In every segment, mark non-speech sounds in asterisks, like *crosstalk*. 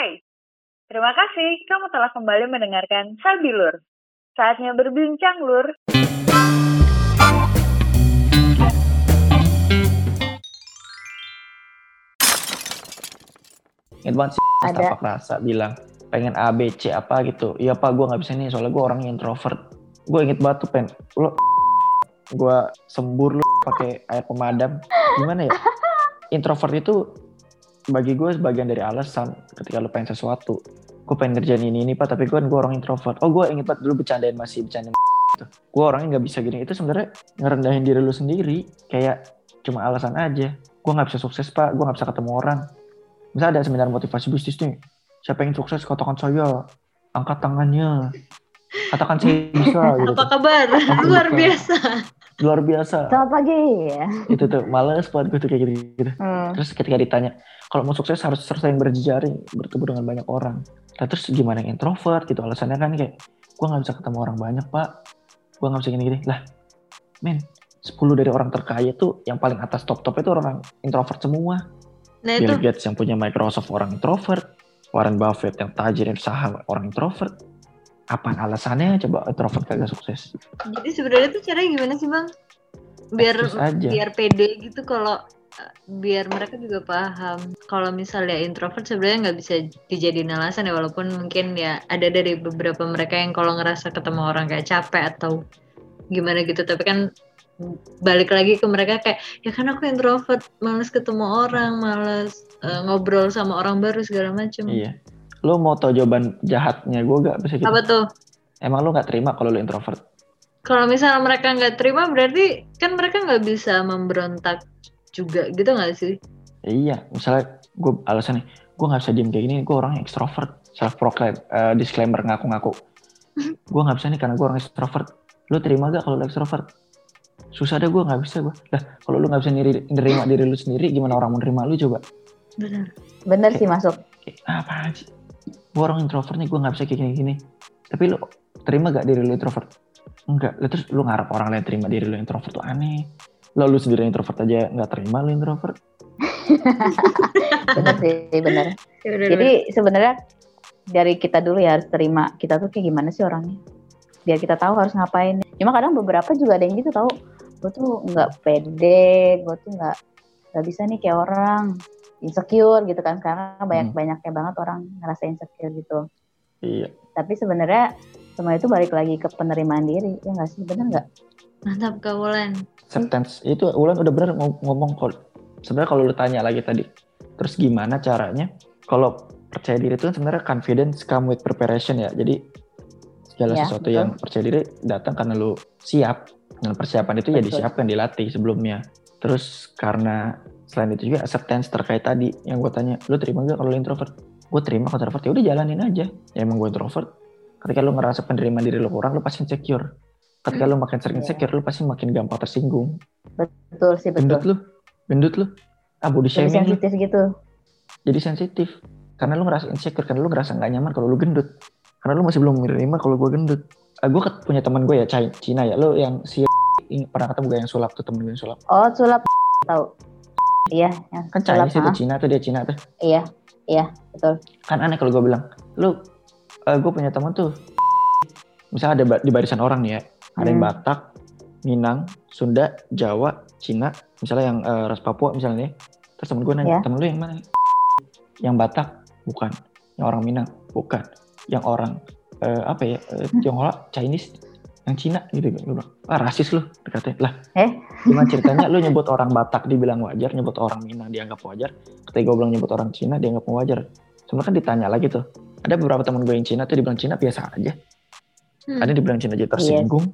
Hai, terima kasih kamu telah kembali mendengarkan Sabi Lur. Saatnya berbincang, Lur. Ingat banget sih rasa bilang pengen A, B, C apa gitu. Iya pak gue gak bisa nih soalnya gue orangnya introvert. Gue inget banget tuh pen. Lo gue sembur lu pakai air pemadam. Gimana ya? *laughs* Introvert itu bagi gue sebagian dari alasan ketika lu pengen sesuatu. Gue pengen ngerjain ini ini pak tapi gue gue orang introvert. Oh gue inget banget dulu bercandain masih bercandain *laughs* gitu. Gue orangnya nggak bisa gini. Itu sebenarnya ngerendahin diri lu sendiri. Kayak cuma alasan aja. Gue nggak bisa sukses pak. Gue nggak bisa ketemu orang misalnya ada seminar motivasi bisnis nih siapa yang sukses katakan saya angkat tangannya katakan saya *laughs* bisa gitu Apa kabar? Luar biasa. Luar biasa Selamat pagi. Ya. itu tuh males banget gue tuh kayak gitu, gitu. Hmm. terus ketika ditanya kalau mau sukses harus sering berjejaring bertemu dengan banyak orang nah, terus gimana yang introvert gitu alasannya kan kayak gue nggak bisa ketemu orang banyak pak gue nggak bisa gini-gini lah men 10 dari orang terkaya tuh yang paling atas top-top itu orang introvert semua Nah itu Bill Gates yang punya Microsoft orang introvert, Warren Buffett yang tajirin saham orang introvert. Apa alasannya coba introvert kagak sukses? jadi sebenarnya tuh caranya gimana sih bang? Biar biar pede gitu kalau uh, biar mereka juga paham kalau misalnya introvert sebenarnya nggak bisa dijadiin alasan ya walaupun mungkin ya ada dari beberapa mereka yang kalau ngerasa ketemu orang kayak capek atau gimana gitu tapi kan balik lagi ke mereka kayak ya kan aku introvert males ketemu orang males uh, ngobrol sama orang baru segala macem Iya. Lo mau tau jawaban jahatnya gue gak bisa gitu? apa tuh Emang lo gak terima kalau lo introvert? kalau misalnya mereka nggak terima berarti kan mereka nggak bisa memberontak juga gitu nggak sih Ya iya, misalnya gue alasannya, gue gak bisa diem kayak gini, gue orang extrovert. Self proclaim, eh, disclaimer ngaku-ngaku. *laughs* gue gak bisa nih karena gue orang extrovert. Lo terima gak kalau lo extrovert? Susah deh gue gak bisa gue. Lah kalau lo gak bisa niri- nerima diri lo sendiri, gimana orang mau nerima lo coba? benar Bener sih masuk. kayak apa sih gue orang introvert nih gue nggak bisa kayak gini-gini tapi lu terima gak diri lu introvert enggak Lah, terus lu ngarep orang lain terima diri lu introvert tuh aneh lo lu sendiri introvert aja nggak terima lu introvert Bener sih, bener. *laughs* Ya Jadi sebenarnya dari kita dulu ya harus terima kita tuh kayak gimana sih orangnya. Biar kita tahu harus ngapain. Cuma kadang beberapa juga ada yang gitu tahu. Gue tuh nggak pede, gue tuh nggak nggak bisa nih kayak orang insecure gitu kan sekarang banyak banyaknya banget orang ngerasa insecure gitu. iya Tapi sebenarnya semua itu balik lagi ke penerimaan diri ya nggak sih bener nggak? mantap Kak Wulan acceptance itu Ulan udah bener ngom- ngomong kalau sebenarnya kalau lu tanya lagi tadi terus gimana caranya kalau percaya diri itu kan sebenarnya confidence come with preparation ya jadi segala Ya, sesuatu betul. yang percaya diri datang karena lu siap dan persiapan itu ya Betul. disiapkan dilatih sebelumnya terus karena selain itu juga acceptance terkait tadi yang gue tanya lu terima gak kalau lu introvert? Gue terima kalau introvert ya udah jalanin aja. Ya emang gue introvert ketika lu ngerasa penerimaan diri lu kurang lu pasti insecure. Ketika lu makin sering Iya. insecure lu pasti makin gampang tersinggung. Betul sih gendut betul. lu? Gendut lu? Ah body Jadi shaming lu? sensitif gitu. jadi sensitif. Karena lu ngerasa insecure karena lu ngerasa nggak nyaman kalau lu gendut. Karena lu masih belum menerima kalau gue gendut. Ah, gue punya teman gue ya Cina ya. Lu yang si *laughs* pernah ketemu gue yang sulap tuh temen gue yang sulap? Oh sulap tahu. Iya, yang kan sulap. Chinese itu. Cina tuh dia Cina tuh Iya, iya betul. kan aneh kalau gue bilang lu gue punya teman tuh misalnya ada ba- di barisan orang nih ya ada yang Hmm. Batak Minang Sunda Jawa Cina misalnya yang eh, ras Papua misalnya nih terus temen gue nanya Ya. temen lu yang mana yang Batak bukan yang orang Minang bukan yang orang eh, apa ya eh, Tionghoa Chinese yang Cina gitu gue bilang ah rasis lu katanya lah Eh? gimana ceritanya? Lu nyebut orang Batak dibilang wajar nyebut orang Minang dianggap wajar. Ketika gue bilang nyebut orang Cina dianggap wajar. Sebenarnya kan ditanya lagi tuh ada beberapa teman gue yang Cina tuh dibilang Cina biasa aja. Hmm. ada dibilang Cina aja tersinggung.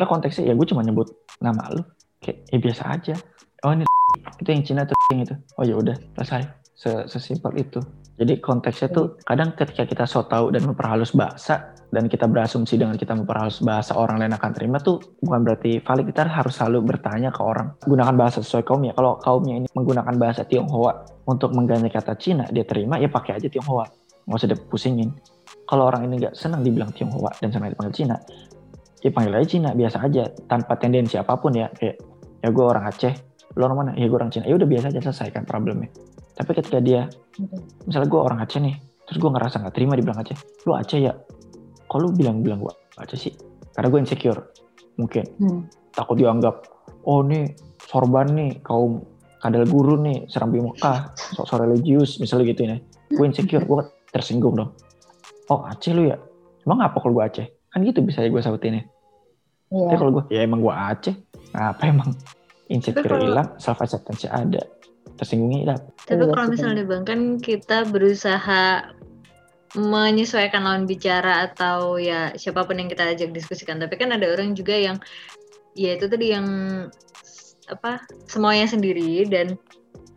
Lah konteksnya ya gue cuma nyebut nama lu. Kayak ya biasa aja. Oh ini *laughs* itu yang Cina tuh yang *laughs* itu oh ya udah selesai. Se- sesimpel itu. Jadi konteksnya tuh kadang ketika kita so tahu dan memperhalus bahasa dan kita berasumsi dengan kita memperhalus bahasa orang lain akan terima tuh bukan berarti valid. Kita harus selalu bertanya ke orang. Gunakan bahasa sesuai kaumnya. Kalau kaumnya ini menggunakan bahasa Tionghoa untuk mengganti kata Cina dia terima ya pakai aja Tionghoa. Nggak usah dipusingin. Kalau orang ini nggak senang dibilang Tionghoa dan senang dipanggil Cina ya panggil aja Cina biasa aja tanpa tendensi apa pun ya. Kayak ya gue orang Aceh lu orang mana? Ya gue orang Cina. Ya udah biasa aja selesaikan problemnya. Tapi ketika dia misalnya gue orang Aceh nih terus gue ngerasa nggak terima dibilang Aceh lu Aceh ya kok lu bilang-bilang gue Aceh sih. Karena gue insecure mungkin. Hmm. takut dianggap oh nih sorban nih kaum kadal guru nih serambi Mekah sok-sok religius misalnya gitu ya. Gue insecure gue tersinggung dong. Oh Aceh lu ya? Emang apa kalau gue Aceh? Kan gitu bisa ya gue sautin ya Iya. tapi kalau gue ya emang gue Aceh? Apa emang? Insecure kalau- hilang self acceptance ada. Tersinggungnya hilang. Tapi Iya kalau sih, misalnya bang kan kita berusaha menyesuaikan lawan bicara atau ya siapa pun yang kita ajak diskusikan. Tapi kan ada orang juga yang ya itu tadi yang apa semuanya sendiri dan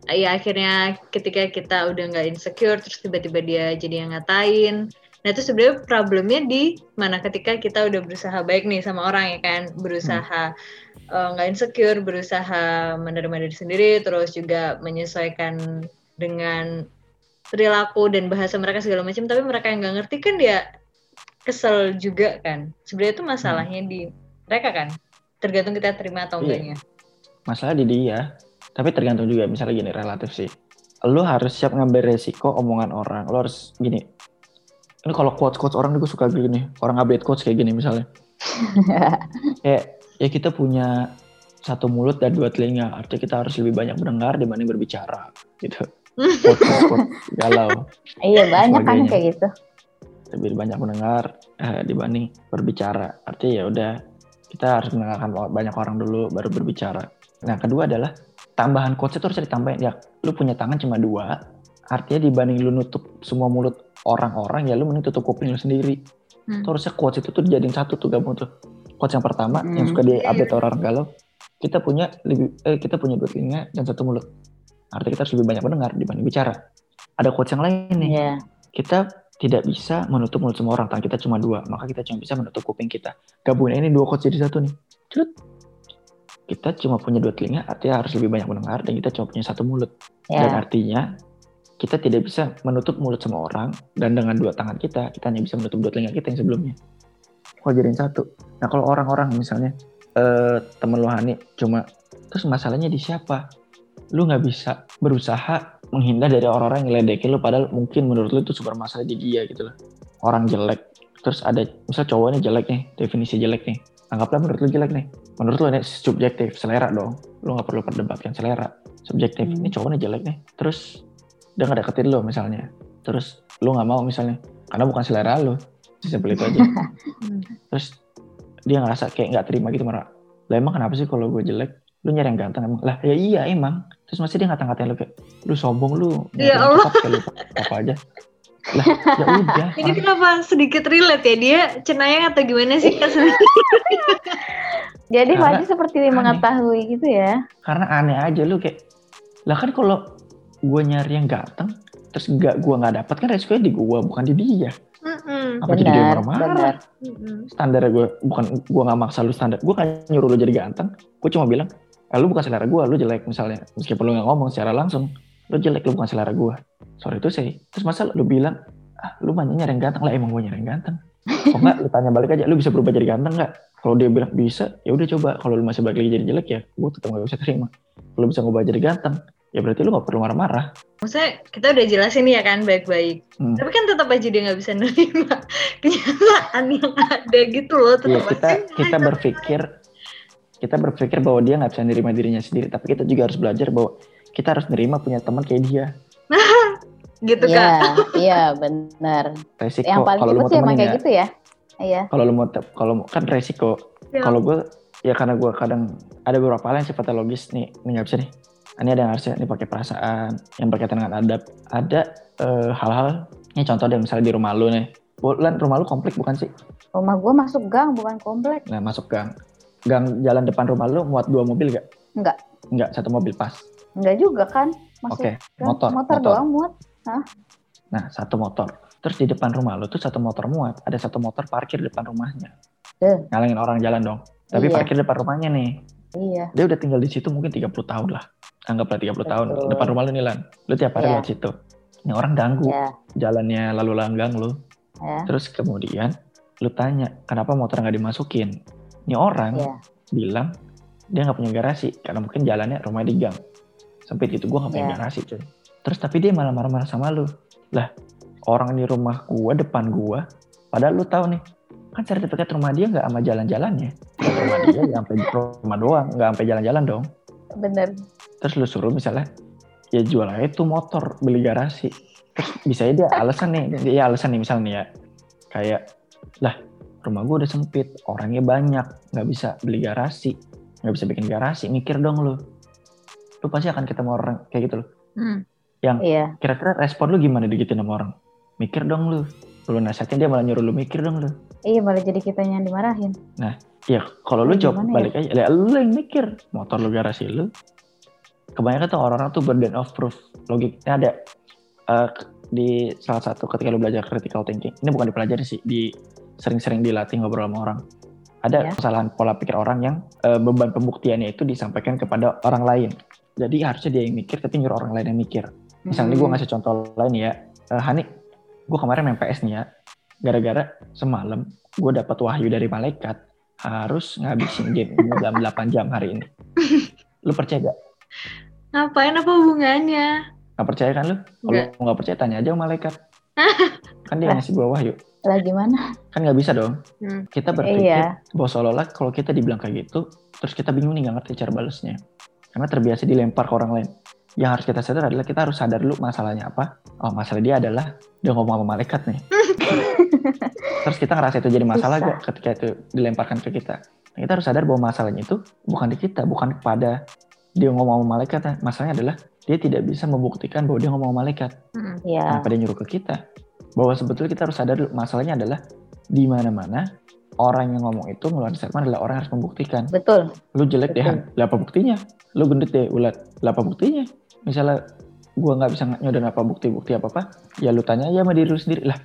ya akhirnya ketika kita udah nggak insecure terus tiba-tiba dia jadi yang ngatain. Nah itu sebenarnya problemnya di mana ketika kita udah berusaha baik nih sama orang ya kan berusaha eh, nggak insecure, berusaha menerima diri sendiri, terus juga menyesuaikan dengan perilaku dan bahasa mereka segala macam, tapi mereka yang nggak ngerti kan dia kesel juga kan. Sebenarnya itu masalahnya di mereka kan, tergantung kita terima atau Iya. enggaknya. masalah di dia tapi tergantung juga misalnya gini relatif sih lu harus siap ngambil resiko omongan orang lu harus gini ini kalau quotes quotes orang gue suka gini orang update quotes kayak gini misalnya *laughs* kayak ya kita punya satu mulut dan dua telinga artinya kita harus lebih banyak mendengar dibanding berbicara gitu galau Iya banyak kan kayak gitu. lebih banyak mendengar eh, dibanding berbicara. Artinya ya udah kita harus mendengarkan banyak orang dulu baru berbicara. Nah kedua adalah tambahan quotes itu harus ditambahin ya. Lu punya tangan cuma dua, artinya dibanding lu nutup semua mulut orang-orang ya lu mending tutup kuping lu sendiri. Hmm. Tuh harusnya quotes itu tuh dijadiin satu tuh gabung tuh. Quotes yang pertama yang Hmm. suka di update orang galau, kita punya lebih eh, kita punya dua telinga dan satu mulut. Artinya kita harus lebih banyak mendengar dibanding bicara. Ada quotes yang lain nih Iya. kita tidak bisa menutup mulut semua orang, tangan kita cuma dua, maka kita cuma bisa menutup kuping kita. Gabungin ini dua quotes jadi satu nih. Cut. Kita cuma punya dua telinga, artinya harus lebih banyak mendengar, dan kita cuma punya satu mulut. Dan Ya. artinya, kita tidak bisa menutup mulut semua orang, dan dengan dua tangan kita, kita hanya bisa menutup dua telinga kita yang sebelumnya. Kok jadiin satu? Nah kalau orang-orang misalnya, eh, temen lu Hani, cuma, terus masalahnya di siapa? Lu nggak bisa berusaha menghindar dari orang-orang yang ledekin lu padahal mungkin menurut lu itu super masalah di dia gitu loh. Orang jelek. Terus ada misal cowoknya jelek nih, definisi jelek nih. Anggaplah menurut lu jelek nih. Menurut lu ini subjektif, selera dong. Lu nggak perlu perdebatkan selera. Subjektif. Hmm. Ini cowoknya jelek nih. Terus dia nggak deketin lu misalnya. Terus lu nggak mau misalnya karena bukan selera lu. Sesimpel itu aja. *laughs* Terus dia ngerasa kayak nggak terima gitu marah. Lah emang kenapa sih kalau gue jelek? Lu nyari yang ganteng emang? Lah ya iya emang. Terus masih dia ngata-ngatain lu kayak, lu sombong lu. Ya Allah. cakep lu apa aja. Lah ya udah. Ini orang- kenapa sedikit relate ya dia cenayang atau gimana sih Kak *laughs* sebenarnya? Jadi Faji seperti aneh. mengetahui gitu ya. karena aneh aja lu kayak lah kan kalau gue nyari yang ganteng terus nggak gue nggak dapat kan resikonya di gue bukan di dia Mm-mm. apa jadi dia marah-marah standar gue bukan gue nggak maksa lu standar gue kan nyuruh lu jadi ganteng gue cuma bilang ah, lu bukan selera gue lu jelek misalnya. Meskipun lu nggak ngomong secara langsung lu jelek lu bukan selera gue sorry itu sih terus masa lu bilang ah lu banyak nyari yang ganteng? Lah emang gue nyari yang ganteng. *laughs* Kok nggak lu tanya balik aja lu bisa berubah jadi ganteng nggak? Kalau dia bilang bisa. Ya udah coba. Kalau lu masih balik lagi jadi jelek ya gue tetap gak bisa terima. Kalau bisa ngubah jadi ganteng ya berarti lu gak perlu marah-marah. Maksudnya kita udah jelasin ya kan baik-baik. Hmm. Tapi kan tetap aja dia nggak bisa nerima *laughs* kenyataan yang ada gitu loh. Tetap kita aja kita berpikir kita berpikir bahwa dia nggak bisa nerima dirinya sendiri tapi kita juga harus belajar bahwa kita harus nerima punya teman kayak dia *laughs* gitu Iya, kan. iya benar. resiko Yang paling kalau lu mau sih emang temenin kayak ya gitu ya. Iya. kalau lu mau kalau mau- kan resiko Ya. kalau gue ya karena gue kadang ada beberapa hal yang sifatnya logis nih ini nggak bisa nih ini ada yang harusnya ini pakai perasaan yang berkaitan dengan adab ada eh, hal-hal ini contoh deh misalnya di rumah lu nih Bulan rumah lu komplek bukan sih? Rumah gua masuk gang bukan komplek. Nah masuk gang. Gang jalan depan rumah lu muat dua mobil gak? Enggak. Enggak, satu mobil pas. Enggak juga kan? Oke, gang. motor. motor doang muat. Nah, satu motor. Terus di depan rumah lu tuh satu motor muat, ada satu motor parkir depan rumahnya. Eh. Ngalangin orang jalan dong. Tapi Iya. parkir depan rumahnya nih. Iya. Dia udah tinggal di situ mungkin 30 tahun lah. Anggaplah 30 tahun Betul. depan rumah lu nih Lan. Lu tiap hari Iya. lewat situ. Ini orang ganggu Ya, jalannya lalu langgang lu. ya. Terus kemudian lu tanya, kenapa motor nggak dimasukin? Ini orang Iya. bilang dia nggak punya garasi karena mungkin jalannya rumah di gang. Sempit gitu, gua nggak punya Iya. garasi cuy. Terus tapi dia malah marah-marah sama lu. Lah, orang di rumah gua depan gua padahal lu tahu nih kan sertifikat rumah dia nggak sama jalan-jalannya rumah dia ya sampai rumah doang nggak sampai jalan-jalan dong bener terus lu suruh misalnya ya jual aja tuh motor beli garasi terus bisa aja dia alasan nih dia alasan nih misalnya nih ya kayak lah rumah gua udah sempit orangnya banyak nggak bisa beli garasi. Nggak bisa bikin garasi mikir dong lu. Lu pasti akan ketemu orang kayak gitu loh. Hmm. iya. kira-kira respon lu gimana digituin sama orang? Mikir dong lu. Lu nasihatin dia malah nyuruh lu mikir dong lu. Iya malah jadi kita yang dimarahin. Ya kalau lu jawab gimana ya? balik aja ya, lu yang mikir. Motor lu garasi lu. Kebanyakan tuh orang-orang tuh burden of proof. Logiknya ada eh, di salah satu ketika lu belajar critical thinking. Ini bukan dipelajari sih di sering-sering dilatih ngobrol sama orang ada Ya. kesalahan pola pikir orang yang eh, beban pembuktiannya itu disampaikan kepada orang lain jadi harusnya dia yang mikir tapi nyuruh orang lain yang mikir Misalnya gue Hmm. ngasih contoh lain ya, Eh, Hani, gue kemarin main PS nih ya, gara-gara semalam gue dapat wahyu dari malaikat harus ngabisin game ini dalam *laughs* 8 jam hari ini. Lu percaya gak? Ngapain apa hubungannya? Gak percaya kan lu? Kalau Nggak. percaya tanya aja sama malaikat. *laughs* kan dia ngasih gue wahyu. Lah gimana Kan gak bisa dong. Hmm. Kita berpikir iya bahwa seolah-olah kalau kita dibilang kayak gitu, terus kita bingung nih gak ngerti cara balesnya. Karena terbiasa dilempar ke orang lain. Yang harus kita sadar adalah kita harus sadar dulu masalahnya apa. Oh masalah dia adalah dia ngomong sama malaikat nih. *laughs* terus kita ngerasa itu jadi masalah gak ketika itu dilemparkan ke kita. Nah, kita harus sadar bahwa masalahnya itu bukan di kita, bukan kepada dia ngomong sama malaikat. ya. Masalahnya adalah dia tidak bisa membuktikan bahwa dia ngomong sama malaikat. Hmm. iya Kenapa dia nyuruh ke kita? Bahwa sebetulnya kita harus sadar dulu masalahnya adalah di mana-mana orang yang ngomong itu ngeluarin statement adalah orang yang harus membuktikan. betul Lu jelek deh, Betul. Lah apa buktinya? Lu gendut deh, ulat. Lah apa buktinya? Misalnya gua nggak bisa nyodon apa bukti-bukti apa-apa, ya lu tanya aja sama diri lu sendiri. Lah,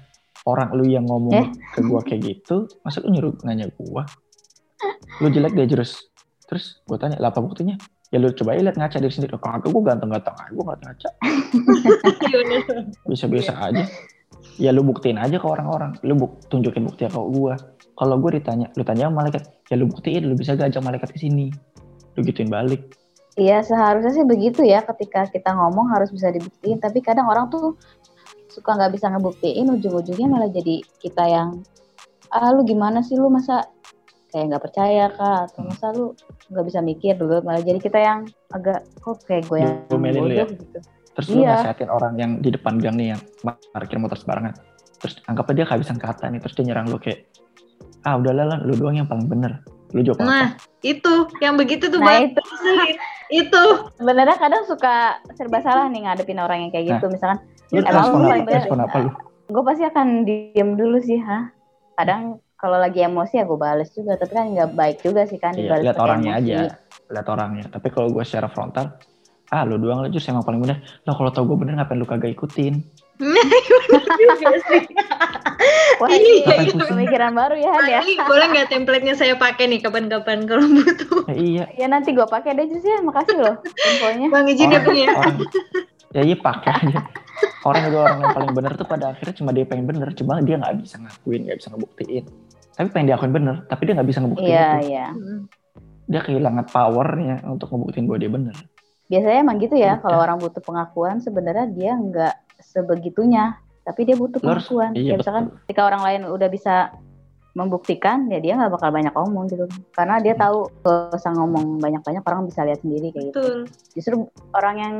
orang lu yang ngomong Eh? ke gua kayak gitu, masa lu nyuruh nanya gua? Lu jelek deh terus. Terus gua tanya, lah apa buktinya? Ya lu coba lihat ngaca diri sendiri. Kagak gua ganteng-ganteng aja, gua nggak ngaca. *laughs* Biasa-biasa aja. Ya lu buktiin aja ke orang-orang. Lu buk tunjukin bukti ke gua. Kalau gua ditanya, lu tanya sama malaikat, ya lu buktiin, lu bisa gak ajak malaikat ke sini. Lu gituin balik. Iya seharusnya sih begitu ya ketika kita ngomong harus bisa dibuktiin tapi kadang orang tuh suka nggak bisa ngebuktiin ujung-ujungnya malah jadi kita yang ah lu gimana sih lu masa kayak nggak percaya kak atau masa lu nggak bisa mikir dulu malah jadi kita yang agak kok kayak gue yang ya? bodoh gitu Terus lu Iya. nasihatin orang yang di depan gang nih yang parkir motor sembarangan. Terus anggapnya dia kehabisan kata nih, terus dia nyerang lu kayak, ah udahlah lah, lu doang yang paling bener. Lu jawab Nah, apa? itu yang begitu tuh nah itu *laughs* itu. sebenarnya kadang suka serba salah nih ngadepin orang yang kayak gitu misalkan Lu respon lu apa? Respon apa lu? gue pasti akan diem dulu sih ha kadang kalau lagi emosi ya gue bales juga tapi kan nggak baik juga sih kan Iya, lihat orangnya emosi. aja. Lihat orangnya. Tapi kalau gue secara frontal, ah lu doang lu justru emang paling bener. Lah kalau tau gue bener ngapain lu kagak ikutin? Sih. Wah, Iya, ini iya. pemikiran baru ya Han ya. Ini boleh nggak template-nya saya pakai nih kapan-kapan kalau butuh? Ya iya. Ya nanti gue pakai deh Jus ya, makasih loh infonya. Bang izin ya Orang, Bang ya. orang, ya iya pakai aja. Orang juga orang yang paling bener tuh pada akhirnya cuma dia pengen bener, cuma dia nggak bisa ngakuin, nggak bisa ngebuktiin. Tapi pengen diakuin bener, tapi dia nggak bisa ngebuktiin Iya itu. iya. Hmm. Dia kehilangan powernya untuk ngebuktiin bahwa dia bener. Biasanya emang gitu ya, kalau orang butuh pengakuan sebenarnya dia nggak sebegitunya, tapi dia butuh pengakuan. iya, ya misalkan betul. ketika orang lain udah bisa membuktikan, ya dia nggak bakal banyak ngomong gitu. Karena dia tahu gak usah ngomong banyak-banyak orang bisa lihat sendiri kayak gitu. Betul. Justru orang yang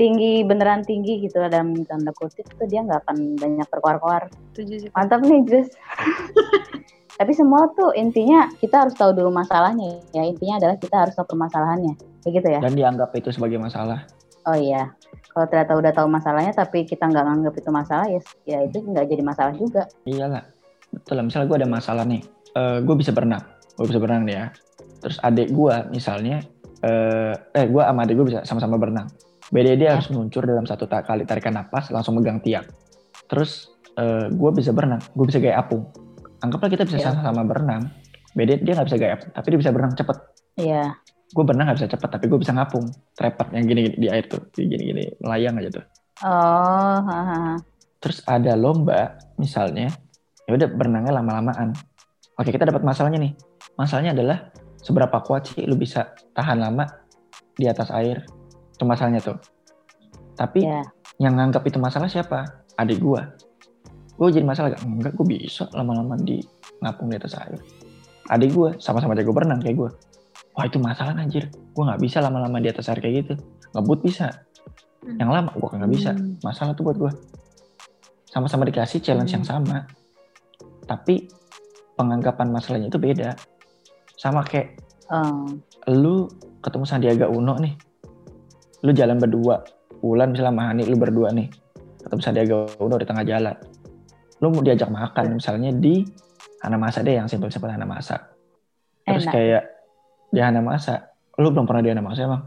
tinggi beneran tinggi gitu lah dalam tanda kutip itu dia nggak akan banyak berkoar-koar. Setuju sih. Mantap nih Jus. *laughs* Tapi semua tuh intinya kita harus tahu dulu masalahnya ya. Intinya adalah kita harus tahu permasalahannya. Kayak gitu ya. Dan dianggap itu sebagai masalah. Oh iya. Kalau ternyata udah tahu masalahnya tapi kita nggak nganggap itu masalah ya, ya itu nggak jadi masalah juga. Iyalah. Betul lah, misalnya gue ada masalah nih. Eh gue bisa berenang. Gue bisa berenang nih ya. Terus adik gue misalnya, eh, eh gue sama adik gue bisa sama-sama berenang. Beda dia Ya. harus meluncur dalam satu ta- kali tarikan napas, langsung megang tiang. Terus eh gue bisa berenang, gue bisa gaya apung. Anggaplah kita bisa Ya. sama-sama berenang. Beda dia nggak bisa gaya apung, tapi dia bisa berenang cepet. Iya. Gue berenang nggak bisa cepet, tapi gue bisa ngapung. Trepet yang gini-gini di air tuh, gini-gini melayang aja tuh. Oh, hahaha. terus ada lomba misalnya ya udah berenangnya lama-lamaan oke kita dapat masalahnya nih masalahnya adalah seberapa kuat sih lu bisa tahan lama di atas air itu masalahnya tuh tapi ya. yang nganggap itu masalah siapa adik gua gue jadi masalah gak? Enggak, gue bisa lama-lama di ngapung di atas air. Adik gue sama-sama jago berenang kayak gue. Wah itu masalah anjir. Gue nggak bisa lama-lama di atas air kayak gitu. Ngebut bisa. Hmm. Yang lama gue nggak bisa. Hmm. Masalah tuh buat gue. Sama-sama dikasih challenge yang sama. Tapi penganggapan masalahnya itu beda. Sama kayak Oh, lu ketemu Sandiaga Uno nih. Lu jalan berdua. Wulan misalnya sama Hani, lu berdua nih. Ketemu Sandiaga Uno di tengah jalan. Lu mau diajak makan misalnya di Hanamasa deh yang simpel-simpel Hanamasa. Terus Enak. kayak di Hanamasa, lu belum pernah di Hanamasa emang?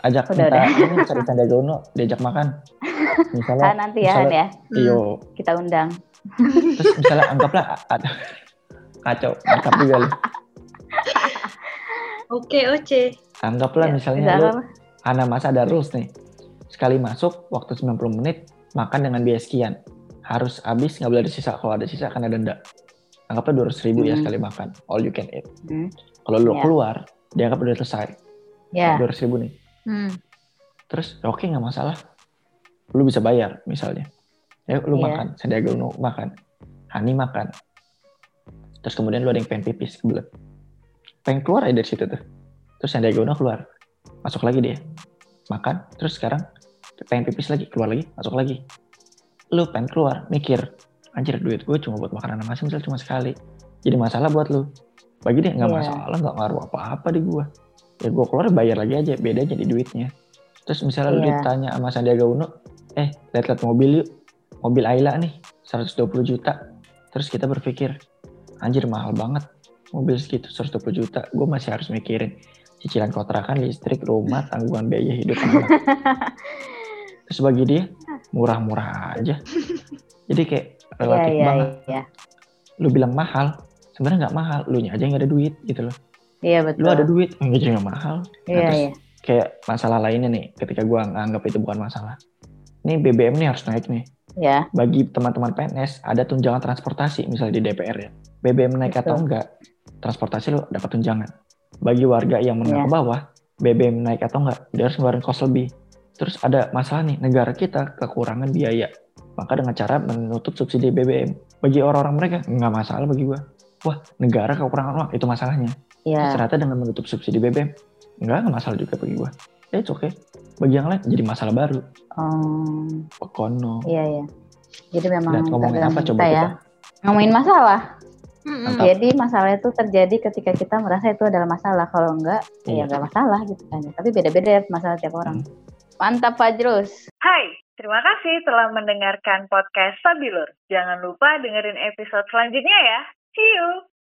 Ajak Udah, minta ini cari Sandiaga Uno diajak makan. ah, Misalnya, nanti ya, Han misalnya, ya, iyo, kita undang. terus misalnya anggaplah ada kacau, mantap juga lu. *laughs* Oke, oke. Anggaplah Ya, misalnya lu? Hanamasa ada rules nih. Sekali masuk waktu 90 menit makan dengan biaya sekian. Harus habis nggak boleh ada sisa. Kalau ada sisa akan ada denda. Anggaplah 200 ribu ya Hmm. sekali makan. All you can eat. Hmm. Kalau lu Ya. keluar, dianggap udah selesai. Ya, 200 ribu nih. Hmm. Terus ya oke nggak masalah. Lu bisa bayar misalnya. Ya lu Iya. makan. Sandiaga Uno makan. Hani makan. Terus kemudian lu ada yang pengen pipis kebelet. Pengen keluar aja dari situ tuh. Terus Sandiaga Uno keluar. Masuk lagi dia. Makan. Terus sekarang pengen pipis lagi. Keluar lagi. Masuk lagi. Lu pengen keluar. Mikir. Anjir duit gue cuma buat makanan masing misal cuma sekali. Jadi masalah buat lu. Bagi dia nggak Iya. masalah. nggak ngaruh apa-apa di gue. Ya gue keluar bayar lagi aja. Beda aja di duitnya. Terus misalnya lu Iya. ditanya sama Sandiaga Uno. Eh lihat-lihat mobil yuk. Mobil Ayla nih. 120 juta. Terus kita berpikir. Anjir mahal banget. Mobil segitu 120 juta. Gue masih harus mikirin. Cicilan kontrakan, listrik, rumah, tanggungan biaya hidup. anak. *laughs* Terus bagi dia murah-murah aja. Jadi kayak iya, relatif iya, banget. iya. Lu bilang mahal, sebenarnya nggak mahal. Lu aja yang nggak ada duit gitu loh. Iya betul. Lu ada duit, enggak juga nggak mahal. Nah, Iya, terus iya. kayak masalah lainnya nih, ketika gua nganggap itu bukan masalah. Ini BBM nih harus naik nih. Ya, Bagi teman-teman PNS ada tunjangan transportasi misalnya di DPR ya. BBM naik atau Betul. enggak, transportasi lu dapat tunjangan. Bagi warga yang menengah Iya. ke bawah, BBM naik atau enggak, dia harus ngeluarin kos lebih. Terus ada masalah nih, negara kita kekurangan biaya. Maka dengan cara menutup subsidi BBM. Bagi orang-orang mereka, nggak masalah bagi gua. Wah, negara kekurangan uang, itu masalahnya. Terus iya. ternyata dengan menutup subsidi BBM, nggak, nggak masalah juga bagi gua. Ya, it's okay. Bagi yang lain, jadi masalah baru. Oh, Kono. iya, iya. Jadi memang Dan ngomongin apa coba kita kita? ya. Ngomongin masalah. Mantap. Jadi masalah itu terjadi ketika kita merasa itu adalah masalah. Kalau enggak, Iya. ya enggak masalah gitu kan. Tapi beda-beda ya masalah tiap orang. Mantap Fajrus. Hai, terima kasih telah mendengarkan podcast Sabilur. Jangan lupa dengerin episode selanjutnya ya. See you!